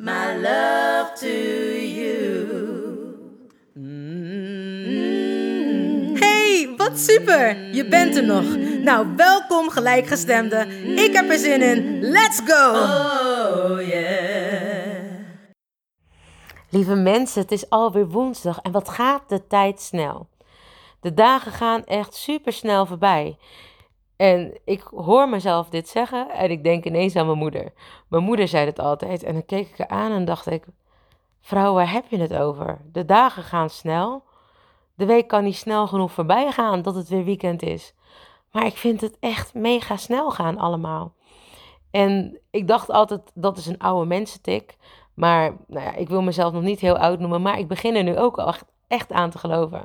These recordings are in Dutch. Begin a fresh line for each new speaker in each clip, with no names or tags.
my love to you.
Hey, wat super! Je bent er nog. Nou, welkom gelijkgestemde. Ik heb er zin in. Let's go!
Oh yeah.
Lieve mensen, het is alweer woensdag en wat gaat de tijd snel. De dagen gaan echt super snel voorbij. En ik hoor mezelf dit zeggen en ik denk ineens aan mijn moeder. Mijn moeder zei het altijd en dan keek ik haar aan en dacht ik... Vrouw, waar heb je het over? De dagen gaan snel. De week kan niet snel genoeg voorbij gaan dat het weer weekend is. Maar ik vind het echt mega snel gaan allemaal. En ik dacht altijd, dat is een oude mensentik. Maar nou ja, ik wil mezelf nog niet heel oud noemen, maar ik begin er nu ook echt, aan te geloven.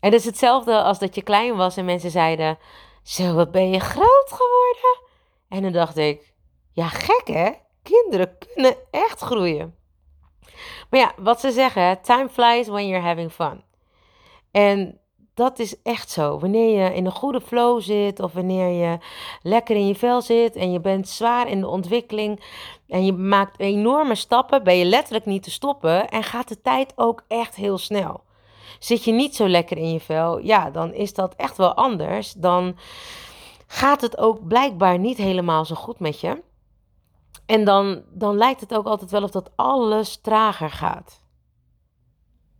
En het is hetzelfde als dat je klein was en mensen zeiden, zo wat ben je groot geworden? En dan dacht ik, ja gek hè, kinderen kunnen echt groeien. Maar ja, wat ze zeggen, time flies when you're having fun. En dat is echt zo. Wanneer je in een goede flow zit of wanneer je lekker in je vel zit en je bent zwaar in de ontwikkeling en je maakt enorme stappen, ben je letterlijk niet te stoppen en gaat de tijd ook echt heel snel. Zit je niet zo lekker in je vel, ja, dan is dat echt wel anders. Dan gaat het ook blijkbaar niet helemaal zo goed met je. En dan, dan lijkt het ook altijd wel of dat alles trager gaat.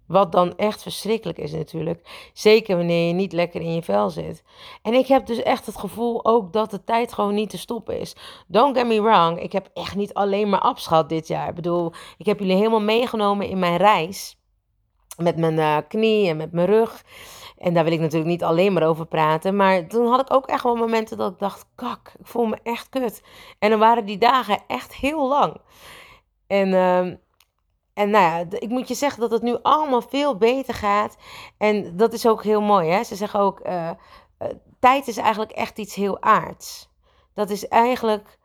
Wat dan echt verschrikkelijk is natuurlijk. Zeker wanneer je niet lekker in je vel zit. En ik heb dus echt het gevoel ook dat de tijd gewoon niet te stoppen is. Don't get me wrong, ik heb echt niet alleen maar afschat dit jaar. Ik bedoel, ik heb jullie helemaal meegenomen in mijn reis. Met mijn uh, knie en met mijn rug. En daar wil ik natuurlijk niet alleen maar over praten. Maar toen had ik ook echt wel momenten dat ik dacht: kak, ik voel me echt kut. En dan waren die dagen echt heel lang. En, uh, en nou ja, ik moet je zeggen dat het nu allemaal veel beter gaat. En dat is ook heel mooi. Hè? Ze zeggen ook: uh, tijd is eigenlijk echt iets heel aards. Dat is eigenlijk,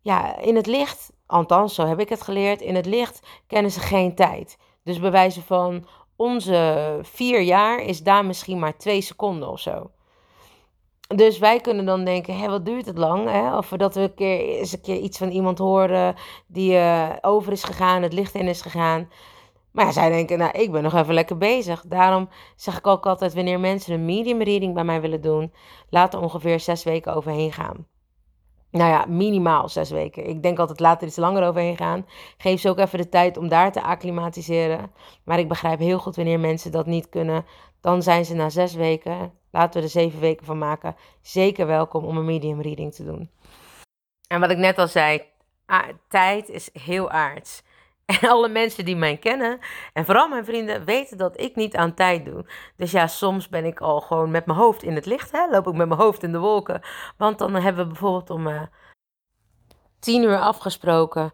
ja, in het licht, althans zo heb ik het geleerd, in het licht kennen ze geen tijd. Dus bij wijze van onze vier jaar is daar misschien maar twee seconden of zo. Dus wij kunnen dan denken, hé, wat duurt het lang? Hè? Of dat we een keer, eens een keer iets van iemand horen die uh, over is gegaan, het licht in is gegaan. Maar ja, zij denken, nou, ik ben nog even lekker bezig. Daarom zeg ik ook altijd, wanneer mensen een medium reading bij mij willen doen, laat er ongeveer zes weken overheen gaan. Nou ja, minimaal zes weken. Ik denk altijd later iets langer overheen gaan. Geef ze ook even de tijd om daar te acclimatiseren. Maar ik begrijp heel goed wanneer mensen dat niet kunnen. Dan zijn ze na zes weken, laten we er zeven weken van maken, zeker welkom om een medium reading te doen. En wat ik net al zei, tijd is heel aards. En alle mensen die mij kennen, en vooral mijn vrienden, weten dat ik niet aan tijd doe. Dus ja, soms ben ik al gewoon met mijn hoofd in het licht. Hè? Loop ik met mijn hoofd in de wolken. Want dan hebben we bijvoorbeeld om uh, tien uur afgesproken.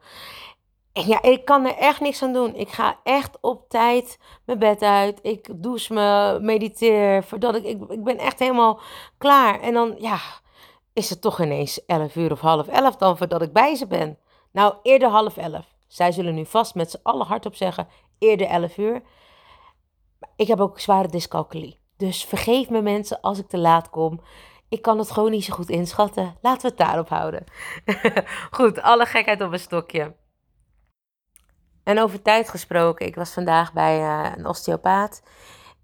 En ja, ik kan er echt niks aan doen. Ik ga echt op tijd mijn bed uit. Ik douche me, mediteer. Voordat ik, ik, ik ben echt helemaal klaar. En dan, ja, is het toch ineens elf uur of half elf dan voordat ik bij ze ben. Nou, eerder half elf. Zij zullen nu vast met z'n allen hardop zeggen, eerder 11 uur. Ik heb ook zware dyscalculie. Dus vergeef me mensen als ik te laat kom. Ik kan het gewoon niet zo goed inschatten. Laten we het daarop houden. goed, alle gekheid op een stokje. En over tijd gesproken, ik was vandaag bij uh, een osteopaat.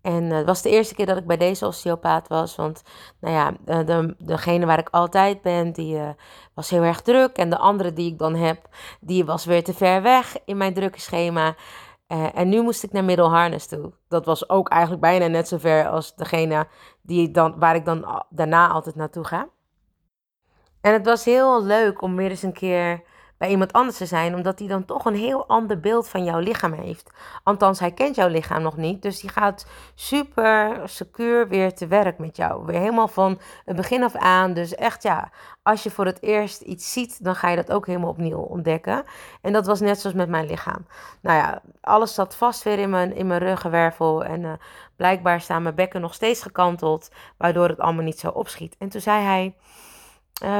En uh, het was de eerste keer dat ik bij deze osteopaat was. Want nou ja, de, degene waar ik altijd ben, die uh, was heel erg druk. En de andere die ik dan heb, die was weer te ver weg in mijn drukke schema. Eh, en nu moest ik naar Middle Harness toe. Dat was ook eigenlijk bijna net zo ver als degene die dan, waar ik dan daarna altijd naartoe ga. En het was heel leuk om weer eens een keer bij iemand anders te zijn, omdat hij dan toch een heel ander beeld van jouw lichaam heeft. Althans, hij kent jouw lichaam nog niet, dus die gaat super secuur weer te werk met jou. Weer helemaal van het begin af aan. Dus echt ja, als je voor het eerst iets ziet, dan ga je dat ook helemaal opnieuw ontdekken. En dat was net zoals met mijn lichaam. Nou ja, alles zat vast weer in mijn, in mijn ruggenwervel en uh, blijkbaar staan mijn bekken nog steeds gekanteld, waardoor het allemaal niet zo opschiet. En toen zei hij.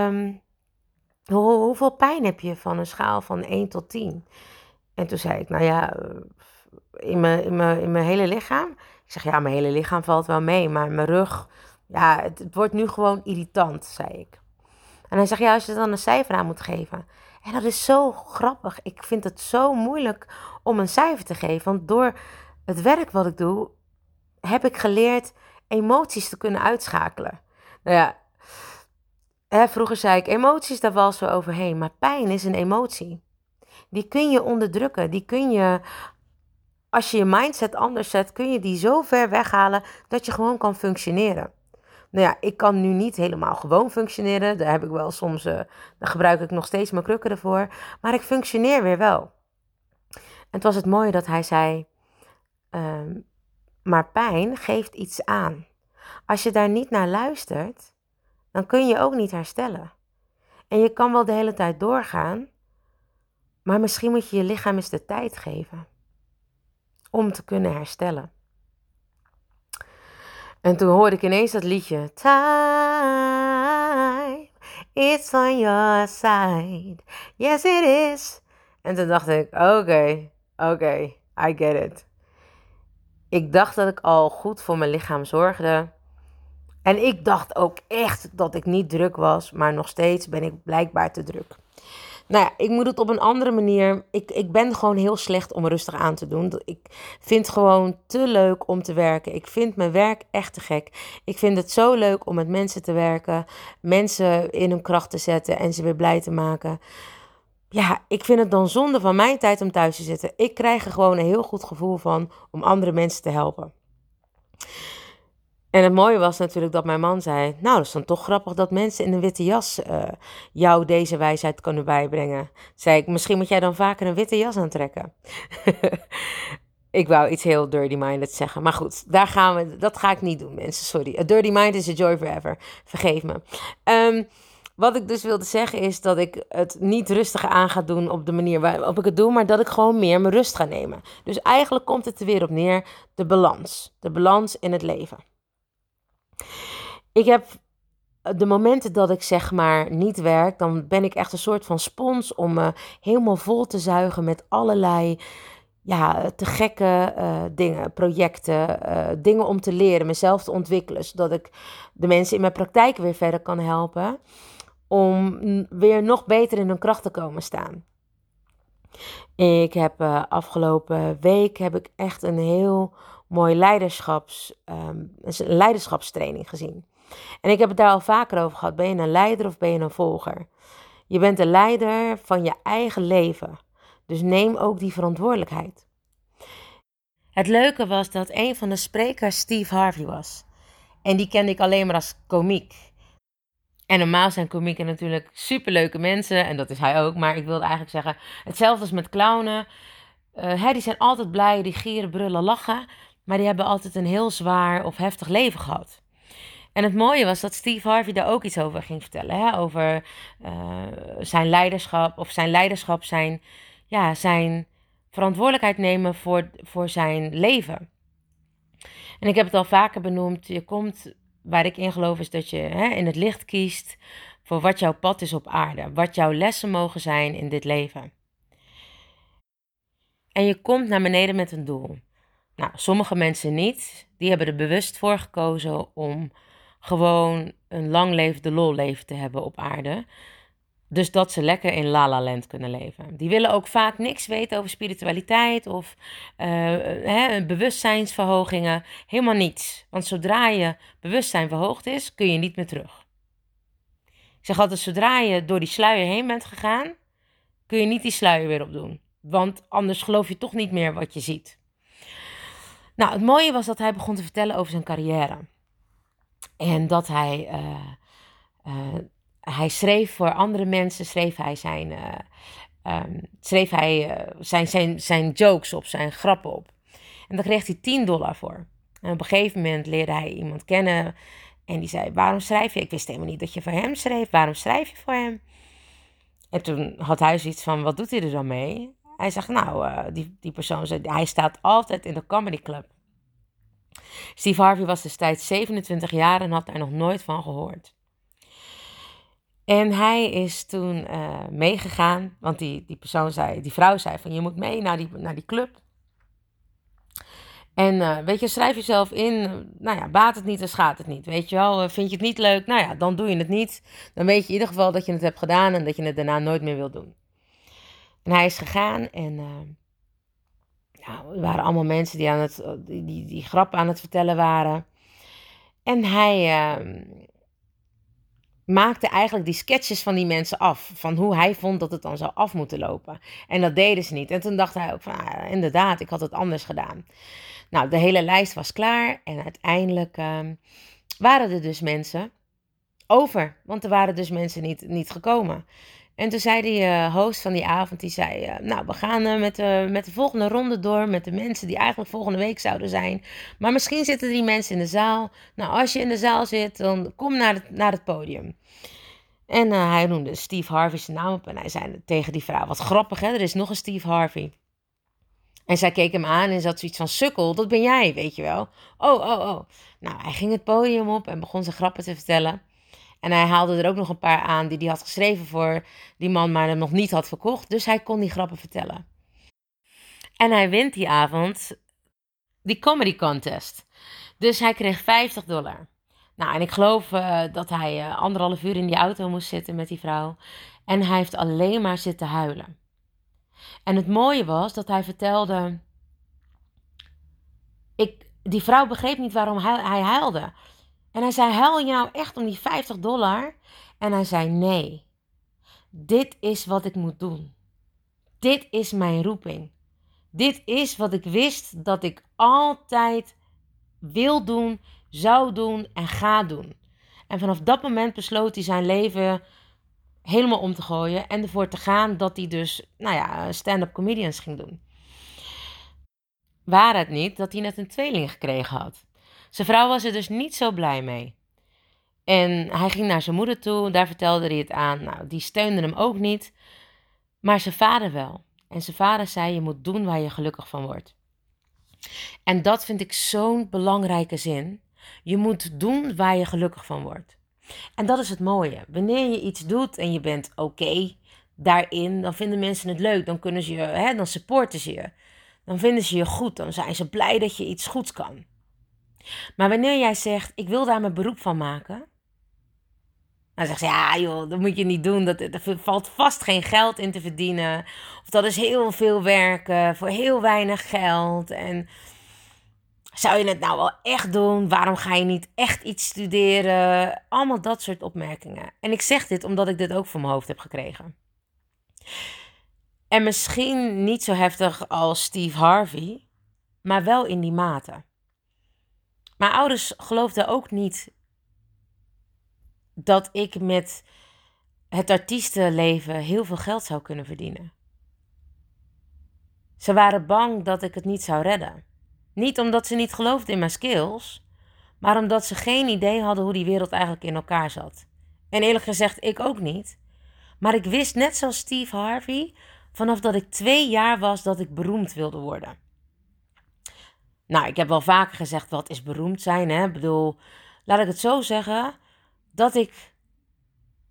Um, hoeveel pijn heb je van een schaal van 1 tot 10? En toen zei ik, nou ja, in mijn, in mijn, in mijn hele lichaam. Ik zeg, ja, mijn hele lichaam valt wel mee, maar mijn rug, ja, het, het wordt nu gewoon irritant, zei ik. En hij zegt, ja, als je dan een cijfer aan moet geven. En dat is zo grappig. Ik vind het zo moeilijk om een cijfer te geven. Want door het werk wat ik doe, heb ik geleerd emoties te kunnen uitschakelen. Nou ja, Hè, vroeger zei ik, emoties, daar was we overheen. Maar pijn is een emotie. Die kun je onderdrukken. Die kun je, als je je mindset anders zet, kun je die zo ver weghalen dat je gewoon kan functioneren. Nou ja, ik kan nu niet helemaal gewoon functioneren. Daar heb ik wel soms, uh, daar gebruik ik nog steeds mijn krukken ervoor. Maar ik functioneer weer wel. En het was het mooie dat hij zei, ehm, maar pijn geeft iets aan. Als je daar niet naar luistert, dan kun je ook niet herstellen. En je kan wel de hele tijd doorgaan, maar misschien moet je je lichaam eens de tijd geven om te kunnen herstellen. En toen hoorde ik ineens dat liedje. Time, it's on your side. Yes, it is. En toen dacht ik: oké, oké, I get it. Ik dacht dat ik al goed voor mijn lichaam zorgde. En ik dacht ook echt dat ik niet druk was, maar nog steeds ben ik blijkbaar te druk. Nou ja, ik moet het op een andere manier. Ik, ik ben gewoon heel slecht om rustig aan te doen. Ik vind het gewoon te leuk om te werken. Ik vind mijn werk echt te gek. Ik vind het zo leuk om met mensen te werken, mensen in hun kracht te zetten en ze weer blij te maken. Ja, ik vind het dan zonde van mijn tijd om thuis te zitten. Ik krijg er gewoon een heel goed gevoel van om andere mensen te helpen. En het mooie was natuurlijk dat mijn man zei: Nou, dat is dan toch grappig dat mensen in een witte jas uh, jou deze wijsheid kunnen bijbrengen. Zei ik: Misschien moet jij dan vaker een witte jas aantrekken. ik wou iets heel dirty-minded zeggen. Maar goed, daar gaan we, dat ga ik niet doen, mensen. Sorry. Dirty mind is a joy forever. Vergeef me. Um, wat ik dus wilde zeggen is dat ik het niet rustig aan ga doen op de manier waarop ik het doe, maar dat ik gewoon meer mijn rust ga nemen. Dus eigenlijk komt het er weer op neer: de balans. De balans in het leven. Ik heb de momenten dat ik zeg maar niet werk, dan ben ik echt een soort van spons om me helemaal vol te zuigen met allerlei ja, te gekke uh, dingen, projecten, uh, dingen om te leren, mezelf te ontwikkelen, zodat ik de mensen in mijn praktijk weer verder kan helpen om weer nog beter in hun kracht te komen staan. Ik heb uh, afgelopen week heb ik echt een heel mooi leiderschaps, um, leiderschapstraining gezien. En ik heb het daar al vaker over gehad. Ben je een leider of ben je een volger? Je bent de leider van je eigen leven. Dus neem ook die verantwoordelijkheid. Het leuke was dat een van de sprekers Steve Harvey was. En die kende ik alleen maar als komiek. En normaal zijn komieken natuurlijk superleuke mensen. En dat is hij ook. Maar ik wilde eigenlijk zeggen, hetzelfde als met clownen. Uh, die zijn altijd blij, die gieren, brullen, lachen. Maar die hebben altijd een heel zwaar of heftig leven gehad. En het mooie was dat Steve Harvey daar ook iets over ging vertellen. Hè? Over uh, zijn leiderschap, of zijn leiderschap, zijn, ja, zijn verantwoordelijkheid nemen voor, voor zijn leven. En ik heb het al vaker benoemd. Je komt, waar ik in geloof, is dat je hè, in het licht kiest voor wat jouw pad is op aarde. Wat jouw lessen mogen zijn in dit leven. En je komt naar beneden met een doel. Nou, sommige mensen niet. Die hebben er bewust voor gekozen om gewoon een lang levende lol leven te hebben op aarde. Dus dat ze lekker in La La Land kunnen leven. Die willen ook vaak niks weten over spiritualiteit of uh, hè, bewustzijnsverhogingen. Helemaal niets. Want zodra je bewustzijn verhoogd is, kun je niet meer terug. Ik zeg altijd, zodra je door die sluier heen bent gegaan, kun je niet die sluier weer opdoen. Want anders geloof je toch niet meer wat je ziet. Nou, het mooie was dat hij begon te vertellen over zijn carrière. En dat hij, uh, uh, hij schreef voor andere mensen, schreef hij zijn, uh, um, schreef hij, zijn, zijn, zijn jokes op, zijn grappen op. En daar kreeg hij 10 dollar voor. En op een gegeven moment leerde hij iemand kennen. En die zei: Waarom schrijf je? Ik wist helemaal niet dat je voor hem schreef. Waarom schrijf je voor hem? En toen had hij zoiets van: Wat doet hij er dan mee? Hij zegt: Nou, uh, die, die persoon hij staat altijd in de comedy club. Steve Harvey was destijds 27 jaar en had daar nog nooit van gehoord. En hij is toen uh, meegegaan, want die, die persoon zei, die vrouw zei van je moet mee naar die, naar die club. En uh, weet je, schrijf jezelf in. Nou ja, baat het niet, dan schaadt het niet. Weet je wel, vind je het niet leuk? Nou ja, dan doe je het niet. Dan weet je in ieder geval dat je het hebt gedaan en dat je het daarna nooit meer wilt doen. En hij is gegaan en nou, er waren allemaal mensen die, aan het, die, die, die grap aan het vertellen waren. En hij uh, maakte eigenlijk die sketches van die mensen af. Van hoe hij vond dat het dan zou af moeten lopen. En dat deden ze niet. En toen dacht hij ook van, ah, inderdaad, ik had het anders gedaan. Nou, de hele lijst was klaar en uiteindelijk uh, waren er dus mensen over. Want er waren dus mensen niet, niet gekomen. En toen zei die uh, host van die avond, die zei, uh, nou, we gaan uh, met, de, met de volgende ronde door met de mensen die eigenlijk volgende week zouden zijn. Maar misschien zitten die mensen in de zaal. Nou, als je in de zaal zit, dan kom naar het, naar het podium. En hij noemde Steve Harvey zijn naam op en hij zei tegen die vrouw, wat grappig hè, er is nog een Steve Harvey. En zij keek hem aan en zat zoiets van: Sukkel, dat ben jij, weet je wel. Oh, oh, oh. Nou, hij ging het podium op en begon zijn grappen te vertellen. En hij haalde er ook nog een paar aan die hij had geschreven voor die man, maar hem nog niet had verkocht. Dus hij kon die grappen vertellen. En hij wint die avond die comedy contest. Dus hij kreeg 50 dollar. Nou, en ik geloof uh, dat hij uh, anderhalf uur in die auto moest zitten met die vrouw. En hij heeft alleen maar zitten huilen. En het mooie was dat hij vertelde. Ik, die vrouw begreep niet waarom hij, hij huilde. En hij zei: Huil je nou echt om die 50 dollar? En hij zei: Nee, dit is wat ik moet doen. Dit is mijn roeping. Dit is wat ik wist dat ik altijd wil doen, zou doen en ga doen. En vanaf dat moment besloot hij zijn leven helemaal om te gooien en ervoor te gaan dat hij dus, nou ja, stand-up comedians ging doen. Waar het niet dat hij net een tweeling gekregen had. Zijn vrouw was er dus niet zo blij mee. En hij ging naar zijn moeder toe, daar vertelde hij het aan. Nou, die steunde hem ook niet, maar zijn vader wel. En zijn vader zei: Je moet doen waar je gelukkig van wordt. En dat vind ik zo'n belangrijke zin. Je moet doen waar je gelukkig van wordt. En dat is het mooie. Wanneer je iets doet en je bent oké daarin, dan vinden mensen het leuk. Dan kunnen ze je, hè, dan supporten ze je. Dan vinden ze je goed. Dan zijn ze blij dat je iets goeds kan. Maar wanneer jij zegt, ik wil daar mijn beroep van maken. Dan zegt ze, ja joh, dat moet je niet doen. Dat, er valt vast geen geld in te verdienen. Of dat is heel veel werken voor heel weinig geld. En zou je het nou wel echt doen? Waarom ga je niet echt iets studeren? Allemaal dat soort opmerkingen. En ik zeg dit omdat ik dit ook voor mijn hoofd heb gekregen. En misschien niet zo heftig als Steve Harvey, maar wel in die mate. Mijn ouders geloofden ook niet dat ik met het artiestenleven heel veel geld zou kunnen verdienen. Ze waren bang dat ik het niet zou redden. Niet omdat ze niet geloofden in mijn skills, maar omdat ze geen idee hadden hoe die wereld eigenlijk in elkaar zat. En eerlijk gezegd, ik ook niet. Maar ik wist net zoals Steve Harvey, vanaf dat ik twee jaar was, dat ik beroemd wilde worden. Nou, ik heb wel vaker gezegd, wat is beroemd zijn? Hè? Ik bedoel, laat ik het zo zeggen, dat ik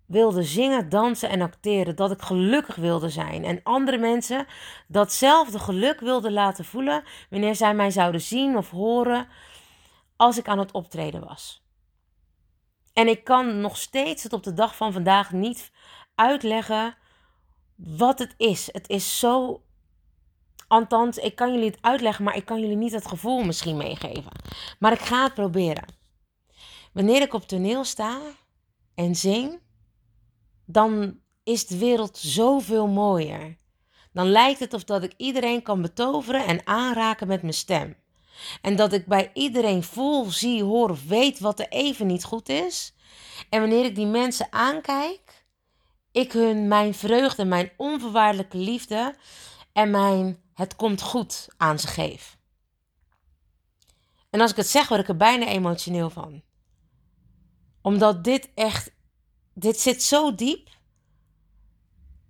wilde zingen, dansen en acteren. Dat ik gelukkig wilde zijn. En andere mensen datzelfde geluk wilden laten voelen wanneer zij mij zouden zien of horen als ik aan het optreden was. En ik kan nog steeds het op de dag van vandaag niet uitleggen wat het is. Het is zo. Althans, ik kan jullie het uitleggen, maar ik kan jullie niet het gevoel misschien meegeven. Maar ik ga het proberen. Wanneer ik op toneel sta en zing, dan is de wereld zoveel mooier. dan lijkt het of dat ik iedereen kan betoveren en aanraken met mijn stem. En dat ik bij iedereen voel, zie, hoor of weet wat er even niet goed is. En wanneer ik die mensen aankijk, ik hun mijn vreugde, mijn onvoorwaardelijke liefde en mijn het komt goed aan ze geef. En als ik het zeg, word ik er bijna emotioneel van. Omdat dit echt, dit zit zo diep.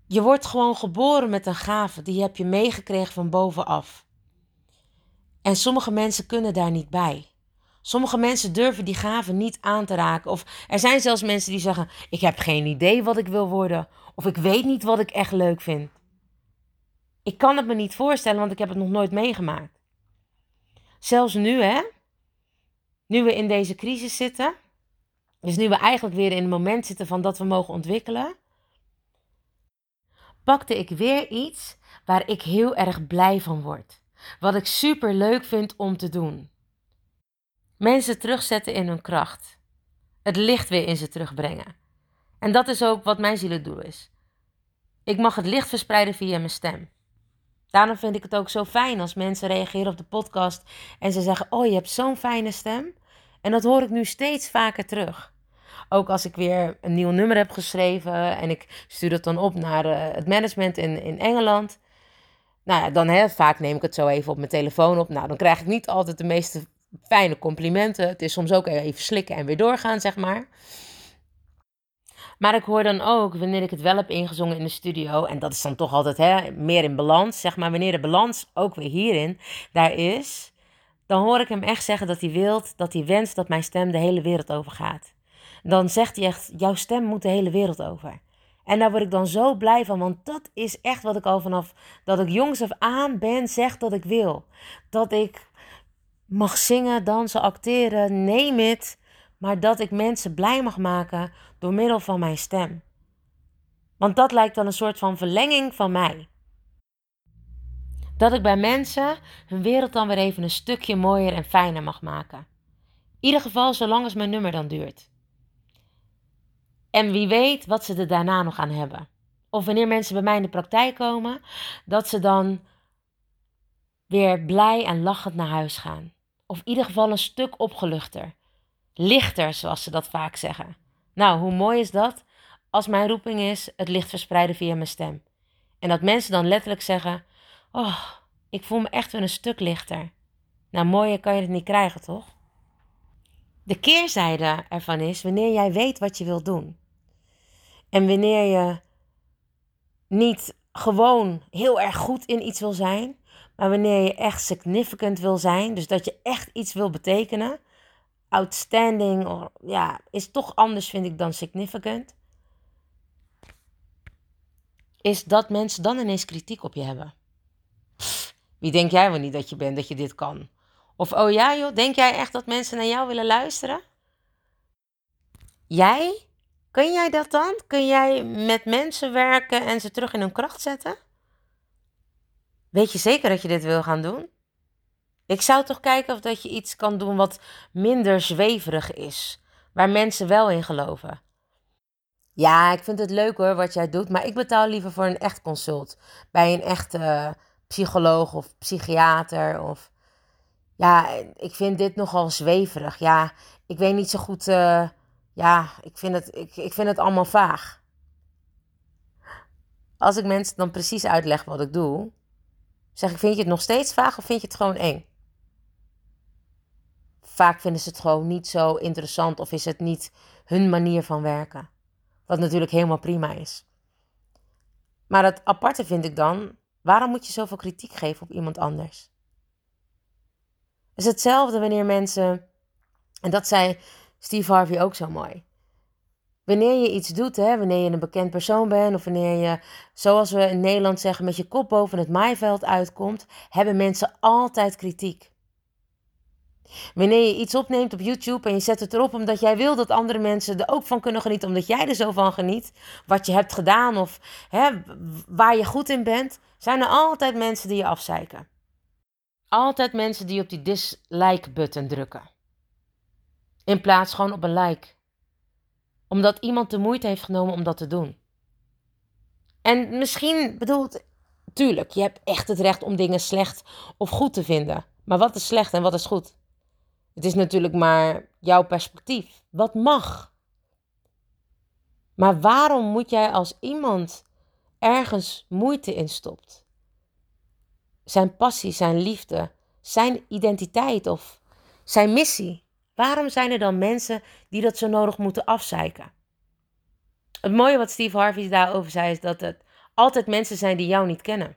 Je wordt gewoon geboren met een gave, die heb je meegekregen van bovenaf. En sommige mensen kunnen daar niet bij. Sommige mensen durven die gave niet aan te raken. Of er zijn zelfs mensen die zeggen: Ik heb geen idee wat ik wil worden. Of ik weet niet wat ik echt leuk vind. Ik kan het me niet voorstellen, want ik heb het nog nooit meegemaakt. Zelfs nu, hè? Nu we in deze crisis zitten. Dus nu we eigenlijk weer in het moment zitten van dat we mogen ontwikkelen. Pakte ik weer iets waar ik heel erg blij van word. Wat ik super leuk vind om te doen. Mensen terugzetten in hun kracht. Het licht weer in ze terugbrengen. En dat is ook wat mijn zielendoel is. Ik mag het licht verspreiden via mijn stem. Daarom vind ik het ook zo fijn als mensen reageren op de podcast en ze zeggen: Oh, je hebt zo'n fijne stem. En dat hoor ik nu steeds vaker terug. Ook als ik weer een nieuw nummer heb geschreven en ik stuur het dan op naar uh, het management in, in Engeland. Nou ja, dan hè, vaak neem ik het zo even op mijn telefoon op. Nou, dan krijg ik niet altijd de meeste fijne complimenten. Het is soms ook even slikken en weer doorgaan, zeg maar. Maar ik hoor dan ook, wanneer ik het wel heb ingezongen in de studio, en dat is dan toch altijd hè, meer in balans, zeg maar, wanneer de balans ook weer hierin daar is, dan hoor ik hem echt zeggen dat hij wilt, dat hij wenst dat mijn stem de hele wereld over gaat. Dan zegt hij echt, jouw stem moet de hele wereld over. En daar word ik dan zo blij van, want dat is echt wat ik al vanaf dat ik jongs af aan ben, zeg dat ik wil. Dat ik mag zingen, dansen, acteren, neem het. Maar dat ik mensen blij mag maken door middel van mijn stem. Want dat lijkt dan een soort van verlenging van mij. Dat ik bij mensen hun wereld dan weer even een stukje mooier en fijner mag maken. In ieder geval zolang als mijn nummer dan duurt. En wie weet wat ze er daarna nog aan hebben. Of wanneer mensen bij mij in de praktijk komen, dat ze dan weer blij en lachend naar huis gaan. Of in ieder geval een stuk opgeluchter. Lichter, zoals ze dat vaak zeggen. Nou, hoe mooi is dat? Als mijn roeping is het licht verspreiden via mijn stem. En dat mensen dan letterlijk zeggen: Oh, ik voel me echt weer een stuk lichter. Nou, mooier kan je het niet krijgen, toch? De keerzijde ervan is wanneer jij weet wat je wilt doen. En wanneer je niet gewoon heel erg goed in iets wil zijn, maar wanneer je echt significant wil zijn, dus dat je echt iets wil betekenen, outstanding, ja, is toch anders vind ik dan significant, is dat mensen dan ineens kritiek op je hebben. wie denk jij wel niet dat je bent, dat je dit kan? Of oh ja joh, denk jij echt dat mensen naar jou willen luisteren? Jij? Kun jij dat dan? Kun jij met mensen werken en ze terug in hun kracht zetten? Weet je zeker dat je dit wil gaan doen? Ik zou toch kijken of dat je iets kan doen wat minder zweverig is, waar mensen wel in geloven. Ja, ik vind het leuk hoor wat jij doet, maar ik betaal liever voor een echt consult. Bij een echte psycholoog of psychiater. Of ja, ik vind dit nogal zweverig. Ja, ik weet niet zo goed. Uh, ja, ik vind, het, ik, ik vind het allemaal vaag. Als ik mensen dan precies uitleg wat ik doe, zeg ik: Vind je het nog steeds vaag of vind je het gewoon eng? Vaak vinden ze het gewoon niet zo interessant of is het niet hun manier van werken. Wat natuurlijk helemaal prima is. Maar het aparte vind ik dan, waarom moet je zoveel kritiek geven op iemand anders? Het is hetzelfde wanneer mensen, en dat zei Steve Harvey ook zo mooi. Wanneer je iets doet, hè, wanneer je een bekend persoon bent of wanneer je, zoals we in Nederland zeggen, met je kop boven het maaiveld uitkomt, hebben mensen altijd kritiek. Wanneer je iets opneemt op YouTube en je zet het erop omdat jij wil dat andere mensen er ook van kunnen genieten, omdat jij er zo van geniet, wat je hebt gedaan of hè, waar je goed in bent, zijn er altijd mensen die je afzeiken. Altijd mensen die op die dislike-button drukken. In plaats gewoon op een like. Omdat iemand de moeite heeft genomen om dat te doen. En misschien, bedoelt, tuurlijk, je hebt echt het recht om dingen slecht of goed te vinden. Maar wat is slecht en wat is goed? Het is natuurlijk maar jouw perspectief. Wat mag? Maar waarom moet jij als iemand ergens moeite in stopt? Zijn passie, zijn liefde, zijn identiteit of zijn missie. Waarom zijn er dan mensen die dat zo nodig moeten afzeiken? Het mooie wat Steve Harvey daarover zei is dat het altijd mensen zijn die jou niet kennen.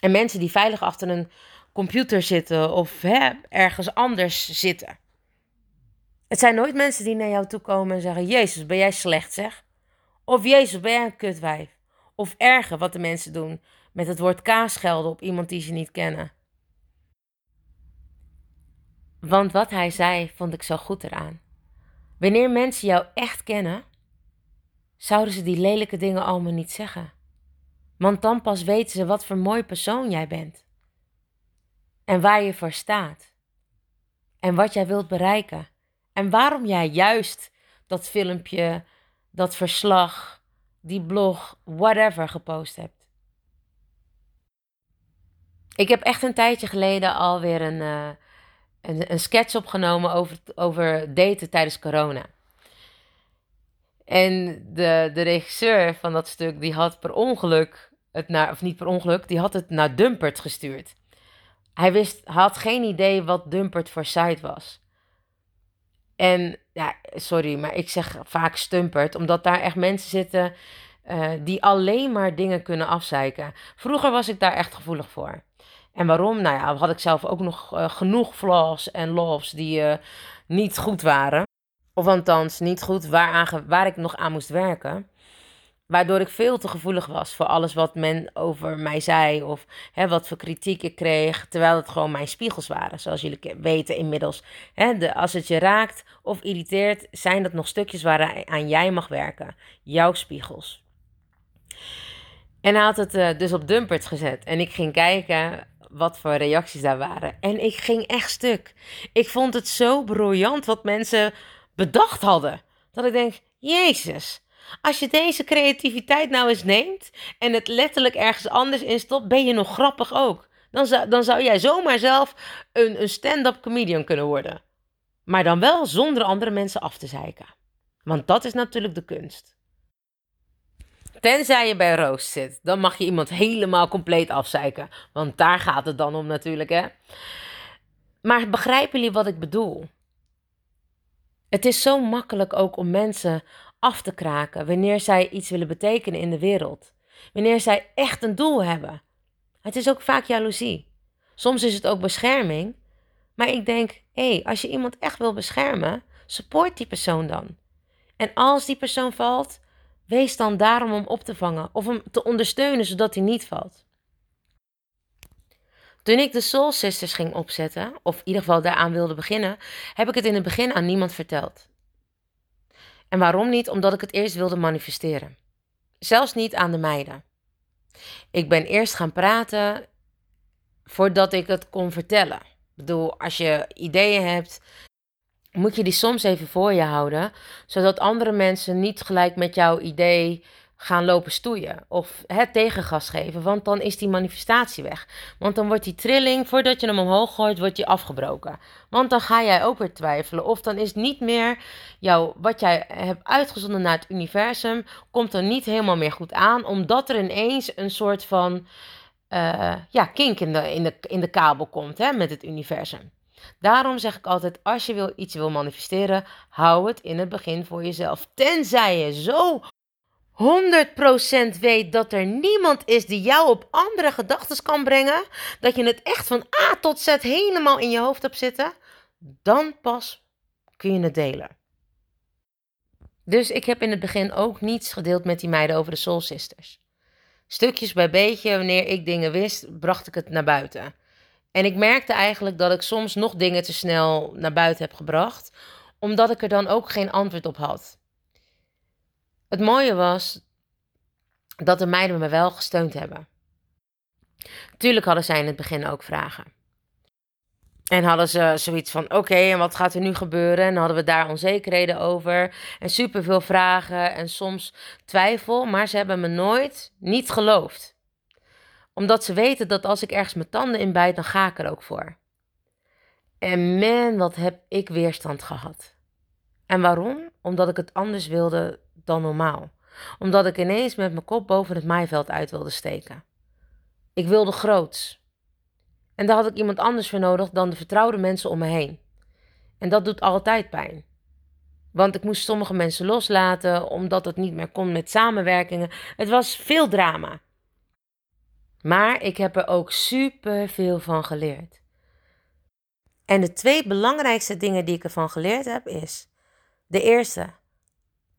En mensen die veilig achter een computer zitten of hè, ergens anders zitten. Het zijn nooit mensen die naar jou toe komen en zeggen: Jezus, ben jij slecht zeg? Of Jezus, ben jij een kutwijf? Of erger wat de mensen doen met het woord kaasgelden op iemand die ze niet kennen. Want wat hij zei, vond ik zo goed eraan. Wanneer mensen jou echt kennen, zouden ze die lelijke dingen allemaal niet zeggen. Want dan pas weten ze wat voor mooi persoon jij bent. En waar je voor staat. En wat jij wilt bereiken. En waarom jij juist dat filmpje, dat verslag, die blog, whatever gepost hebt. Ik heb echt een tijdje geleden alweer een, uh, een, een sketch opgenomen over, over daten tijdens corona. En de, de regisseur van dat stuk, die had per ongeluk het naar, of niet per ongeluk, die had het naar Dumpert gestuurd. Hij wist, had geen idee wat Dumpert voor site was. En ja, sorry, maar ik zeg vaak Stumpert, omdat daar echt mensen zitten uh, die alleen maar dingen kunnen afzeiken. Vroeger was ik daar echt gevoelig voor. En waarom? Nou ja, had ik zelf ook nog uh, genoeg flaws en loves die uh, niet goed waren. Of althans, niet goed waar, waar ik nog aan moest werken. Waardoor ik veel te gevoelig was voor alles wat men over mij zei. Of hè, wat voor kritiek ik kreeg. Terwijl het gewoon mijn spiegels waren. Zoals jullie weten inmiddels. Hè, de, als het je raakt of irriteert, zijn dat nog stukjes waaraan jij mag werken. Jouw spiegels. En hij had het uh, dus op Dumpert gezet. En ik ging kijken wat voor reacties daar waren. En ik ging echt stuk. Ik vond het zo briljant wat mensen bedacht hadden. Dat ik denk, Jezus, als je deze creativiteit nou eens neemt en het letterlijk ergens anders instopt, ben je nog grappig ook. Dan zou, dan zou jij zomaar zelf een, een stand-up comedian kunnen worden. Maar dan wel zonder andere mensen af te zeiken. Want dat is natuurlijk de kunst. Tenzij je bij Roos zit, dan mag je iemand helemaal compleet afzeiken. Want daar gaat het dan om natuurlijk, hè. Maar begrijpen jullie wat ik bedoel? Het is zo makkelijk ook om mensen af te kraken wanneer zij iets willen betekenen in de wereld. Wanneer zij echt een doel hebben. Het is ook vaak jaloezie. Soms is het ook bescherming. Maar ik denk, hé, hey, als je iemand echt wil beschermen, support die persoon dan. En als die persoon valt, wees dan daarom om op te vangen of hem te ondersteunen zodat hij niet valt. Toen ik de Soul Sisters ging opzetten, of in ieder geval daaraan wilde beginnen, heb ik het in het begin aan niemand verteld. En waarom niet? Omdat ik het eerst wilde manifesteren. Zelfs niet aan de meiden. Ik ben eerst gaan praten voordat ik het kon vertellen. Ik bedoel, als je ideeën hebt, moet je die soms even voor je houden, zodat andere mensen niet gelijk met jouw idee gaan lopen stoeien of het tegengas geven, want dan is die manifestatie weg. Want dan wordt die trilling, voordat je hem omhoog gooit, wordt die afgebroken. Want dan ga jij ook weer twijfelen of dan is niet meer jouw, wat jij hebt uitgezonden naar het universum, komt er niet helemaal meer goed aan, omdat er ineens een soort van uh, ja, kink in de, in, de, in de kabel komt hè, met het universum. Daarom zeg ik altijd, als je wil, iets wil manifesteren, hou het in het begin voor jezelf. Tenzij je zo 100% weet dat er niemand is die jou op andere gedachten kan brengen, dat je het echt van A tot Z helemaal in je hoofd hebt zitten, dan pas kun je het delen. Dus ik heb in het begin ook niets gedeeld met die meiden over de Soul Sisters. Stukjes bij beetje, wanneer ik dingen wist, bracht ik het naar buiten. En ik merkte eigenlijk dat ik soms nog dingen te snel naar buiten heb gebracht, omdat ik er dan ook geen antwoord op had. Het mooie was dat de meiden me wel gesteund hebben. Tuurlijk hadden zij in het begin ook vragen. En hadden ze zoiets van: oké, en wat gaat er nu gebeuren? En hadden we daar onzekerheden over. En superveel vragen en soms twijfel. Maar ze hebben me nooit niet geloofd. Omdat ze weten dat als ik ergens mijn tanden in bijt, dan ga ik er ook voor. En man, wat heb ik weerstand gehad. En waarom? Omdat ik het anders wilde dan normaal. Omdat ik ineens met mijn kop boven het maaiveld uit wilde steken. Ik wilde groots. En daar had ik iemand anders voor nodig dan de vertrouwde mensen om me heen. En dat doet altijd pijn. Want ik moest sommige mensen loslaten omdat het niet meer kon met samenwerkingen. Het was veel drama. Maar ik heb er ook super veel van geleerd. En de twee belangrijkste dingen die ik ervan geleerd heb is: de eerste,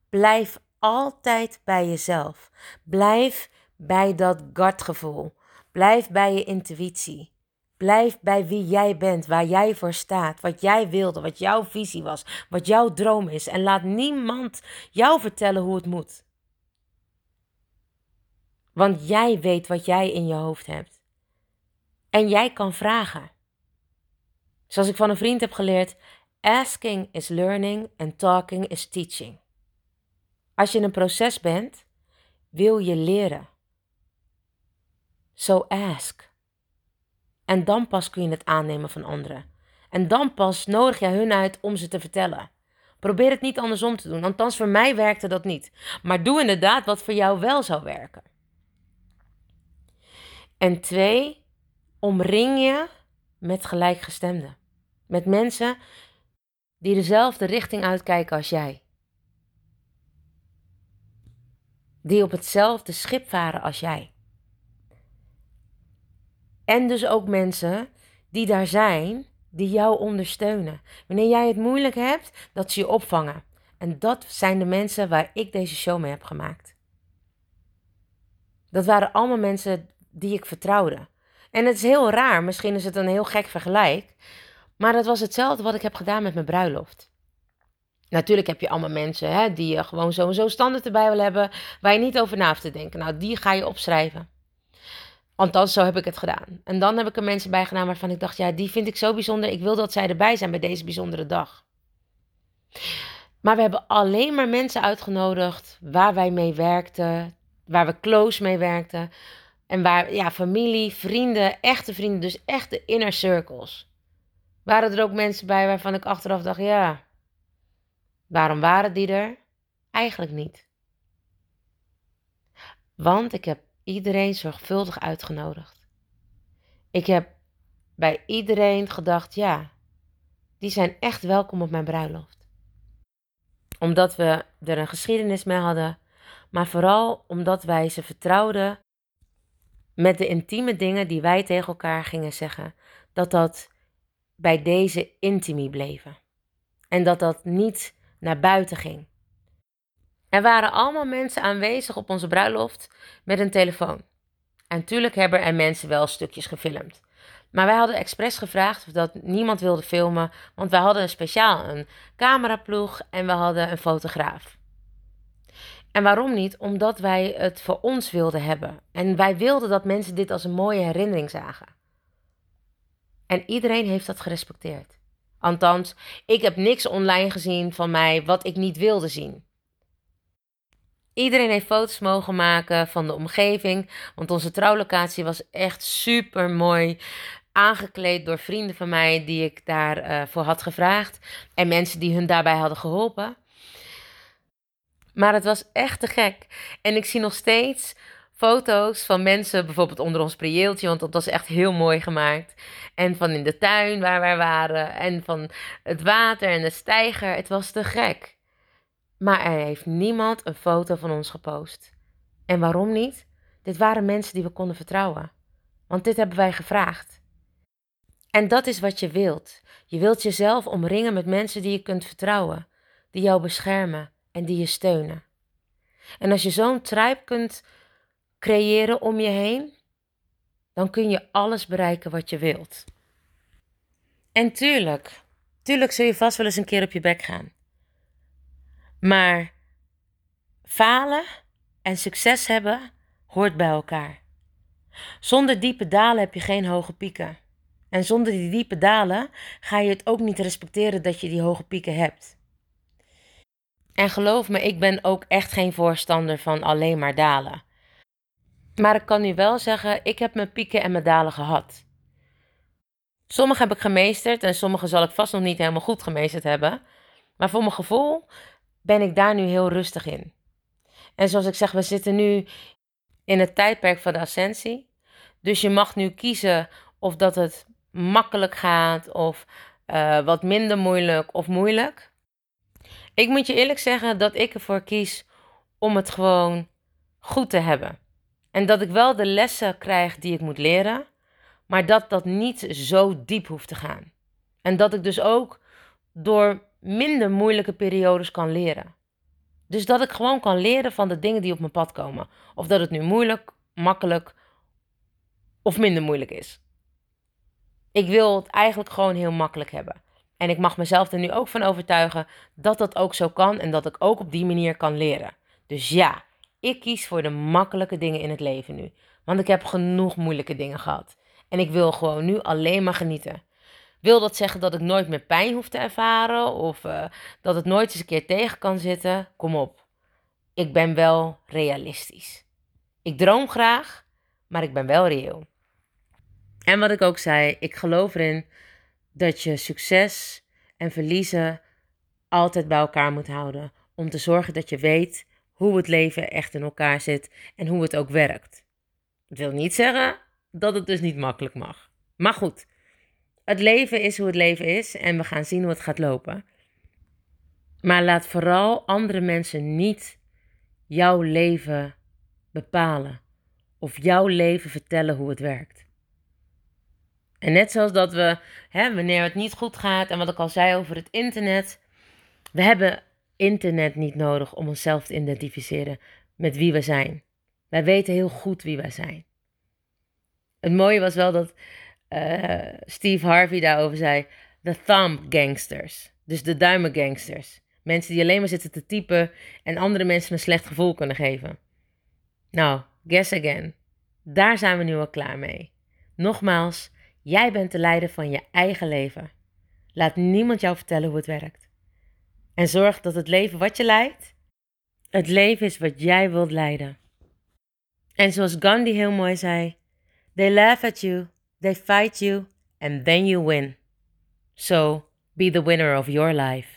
blijf altijd bij jezelf. Blijf bij dat gutgevoel. Blijf bij je intuïtie. Blijf bij wie jij bent, waar jij voor staat, wat jij wilde, wat jouw visie was, wat jouw droom is. En laat niemand jou vertellen hoe het moet. Want jij weet wat jij in je hoofd hebt. En jij kan vragen. Zoals ik van een vriend heb geleerd, asking is learning en talking is teaching. Als je in een proces bent, wil je leren. So ask. En dan pas kun je het aannemen van anderen. En dan pas nodig je hun uit om ze te vertellen. Probeer het niet andersom te doen, althans voor mij werkte dat niet. Maar doe inderdaad wat voor jou wel zou werken. En twee, omring je met gelijkgestemden. Met mensen die dezelfde richting uitkijken als jij. Die op hetzelfde schip varen als jij. En dus ook mensen die daar zijn, die jou ondersteunen. Wanneer jij het moeilijk hebt, dat ze je opvangen. En dat zijn de mensen waar ik deze show mee heb gemaakt. Dat waren allemaal mensen die ik vertrouwde. En het is heel raar, misschien is het een heel gek vergelijk. Maar dat was hetzelfde wat ik heb gedaan met mijn bruiloft. Natuurlijk heb je allemaal mensen hè, die je gewoon sowieso standaard erbij wil hebben, waar je niet over na hoeft te denken. Nou, die ga je opschrijven. Althans, zo heb ik het gedaan. En dan heb ik er mensen bij gedaan waarvan ik dacht, ja, die vind ik zo bijzonder. Ik wil dat zij erbij zijn bij deze bijzondere dag. Maar we hebben alleen maar mensen uitgenodigd waar wij mee werkten, waar we close mee werkten. En waar, ja, familie, vrienden, echte vrienden, dus echte inner circles. Waren er ook mensen bij waarvan ik achteraf dacht, ja, waarom waren die er? Eigenlijk niet. Want ik heb iedereen zorgvuldig uitgenodigd. Ik heb bij iedereen gedacht, ja, die zijn echt welkom op mijn bruiloft. Omdat we er een geschiedenis mee hadden, maar vooral omdat wij ze vertrouwden met de intieme dingen die wij tegen elkaar gingen zeggen, dat dat bij deze intimie bleven. En dat dat niet naar buiten ging. Er waren allemaal mensen aanwezig op onze bruiloft met een telefoon. En natuurlijk hebben er mensen wel stukjes gefilmd. Maar wij hadden expres gevraagd of dat niemand wilde filmen, want wij hadden speciaal een cameraploeg en we hadden een fotograaf. En waarom niet? Omdat wij het voor ons wilden hebben. En wij wilden dat mensen dit als een mooie herinnering zagen. En iedereen heeft dat gerespecteerd. Althans, ik heb niks online gezien van mij wat ik niet wilde zien. Iedereen heeft foto's mogen maken van de omgeving, want onze trouwlocatie was echt super mooi. Aangekleed door vrienden van mij die ik daarvoor uh, voor had gevraagd en mensen die hun daarbij hadden geholpen. Maar het was echt te gek. En ik zie nog steeds foto's van mensen, bijvoorbeeld onder ons prieeltje, want dat was echt heel mooi gemaakt. En van in de tuin waar wij waren. En van het water en de steiger. Het was te gek. Maar er heeft niemand een foto van ons gepost. En waarom niet? Dit waren mensen die we konden vertrouwen. Want dit hebben wij gevraagd. En dat is wat je wilt. Je wilt jezelf omringen met mensen die je kunt vertrouwen, die jou beschermen en die je steunen. En als je zo'n tribe kunt creëren om je heen, dan kun je alles bereiken wat je wilt. En tuurlijk, tuurlijk zul je vast wel eens een keer op je bek gaan. Maar falen en succes hebben hoort bij elkaar. Zonder diepe dalen heb je geen hoge pieken. En zonder die diepe dalen ga je het ook niet respecteren dat je die hoge pieken hebt. En geloof me, ik ben ook echt geen voorstander van alleen maar dalen. Maar ik kan nu wel zeggen, ik heb mijn pieken en mijn dalen gehad. Sommige heb ik gemeesterd en sommige zal ik vast nog niet helemaal goed gemeesterd hebben. Maar voor mijn gevoel ben ik daar nu heel rustig in. En zoals ik zeg, we zitten nu in het tijdperk van de ascensie. Dus je mag nu kiezen of dat het makkelijk gaat of uh, wat minder moeilijk of moeilijk. Ik moet je eerlijk zeggen dat ik ervoor kies om het gewoon goed te hebben. En dat ik wel de lessen krijg die ik moet leren, maar dat dat niet zo diep hoeft te gaan. En dat ik dus ook door minder moeilijke periodes kan leren. Dus dat ik gewoon kan leren van de dingen die op mijn pad komen. Of dat het nu moeilijk, makkelijk of minder moeilijk is. Ik wil het eigenlijk gewoon heel makkelijk hebben. En ik mag mezelf er nu ook van overtuigen dat dat ook zo kan en dat ik ook op die manier kan leren. Dus ja, ik kies voor de makkelijke dingen in het leven nu. Want ik heb genoeg moeilijke dingen gehad. En ik wil gewoon nu alleen maar genieten. Wil dat zeggen dat ik nooit meer pijn hoef te ervaren of uh, dat het nooit eens een keer tegen kan zitten? Kom op. Ik ben wel realistisch. Ik droom graag, maar ik ben wel reëel. En wat ik ook zei, ik geloof erin dat je succes en verliezen altijd bij elkaar moet houden. Om te zorgen dat je weet hoe het leven echt in elkaar zit en hoe het ook werkt. Dat wil niet zeggen dat het dus niet makkelijk mag. Maar goed, het leven is hoe het leven is en we gaan zien hoe het gaat lopen. Maar laat vooral andere mensen niet jouw leven bepalen of jouw leven vertellen hoe het werkt. En net zoals dat we, hè, wanneer het niet goed gaat en wat ik al zei over het internet, we hebben internet niet nodig om onszelf te identificeren met wie we zijn. Wij weten heel goed wie wij zijn. Het mooie was wel dat uh, Steve Harvey daarover zei: The thumb gangsters. Dus de duimen gangsters. Mensen die alleen maar zitten te typen en andere mensen een slecht gevoel kunnen geven. Nou, guess again. Daar zijn we nu al klaar mee. Nogmaals, jij bent de leider van je eigen leven. Laat niemand jou vertellen hoe het werkt. En zorg dat het leven wat je leidt, het leven is wat jij wilt leiden. En zoals Gandhi heel mooi zei: They laugh at you, they fight you, and then you win. So be the winner of your life.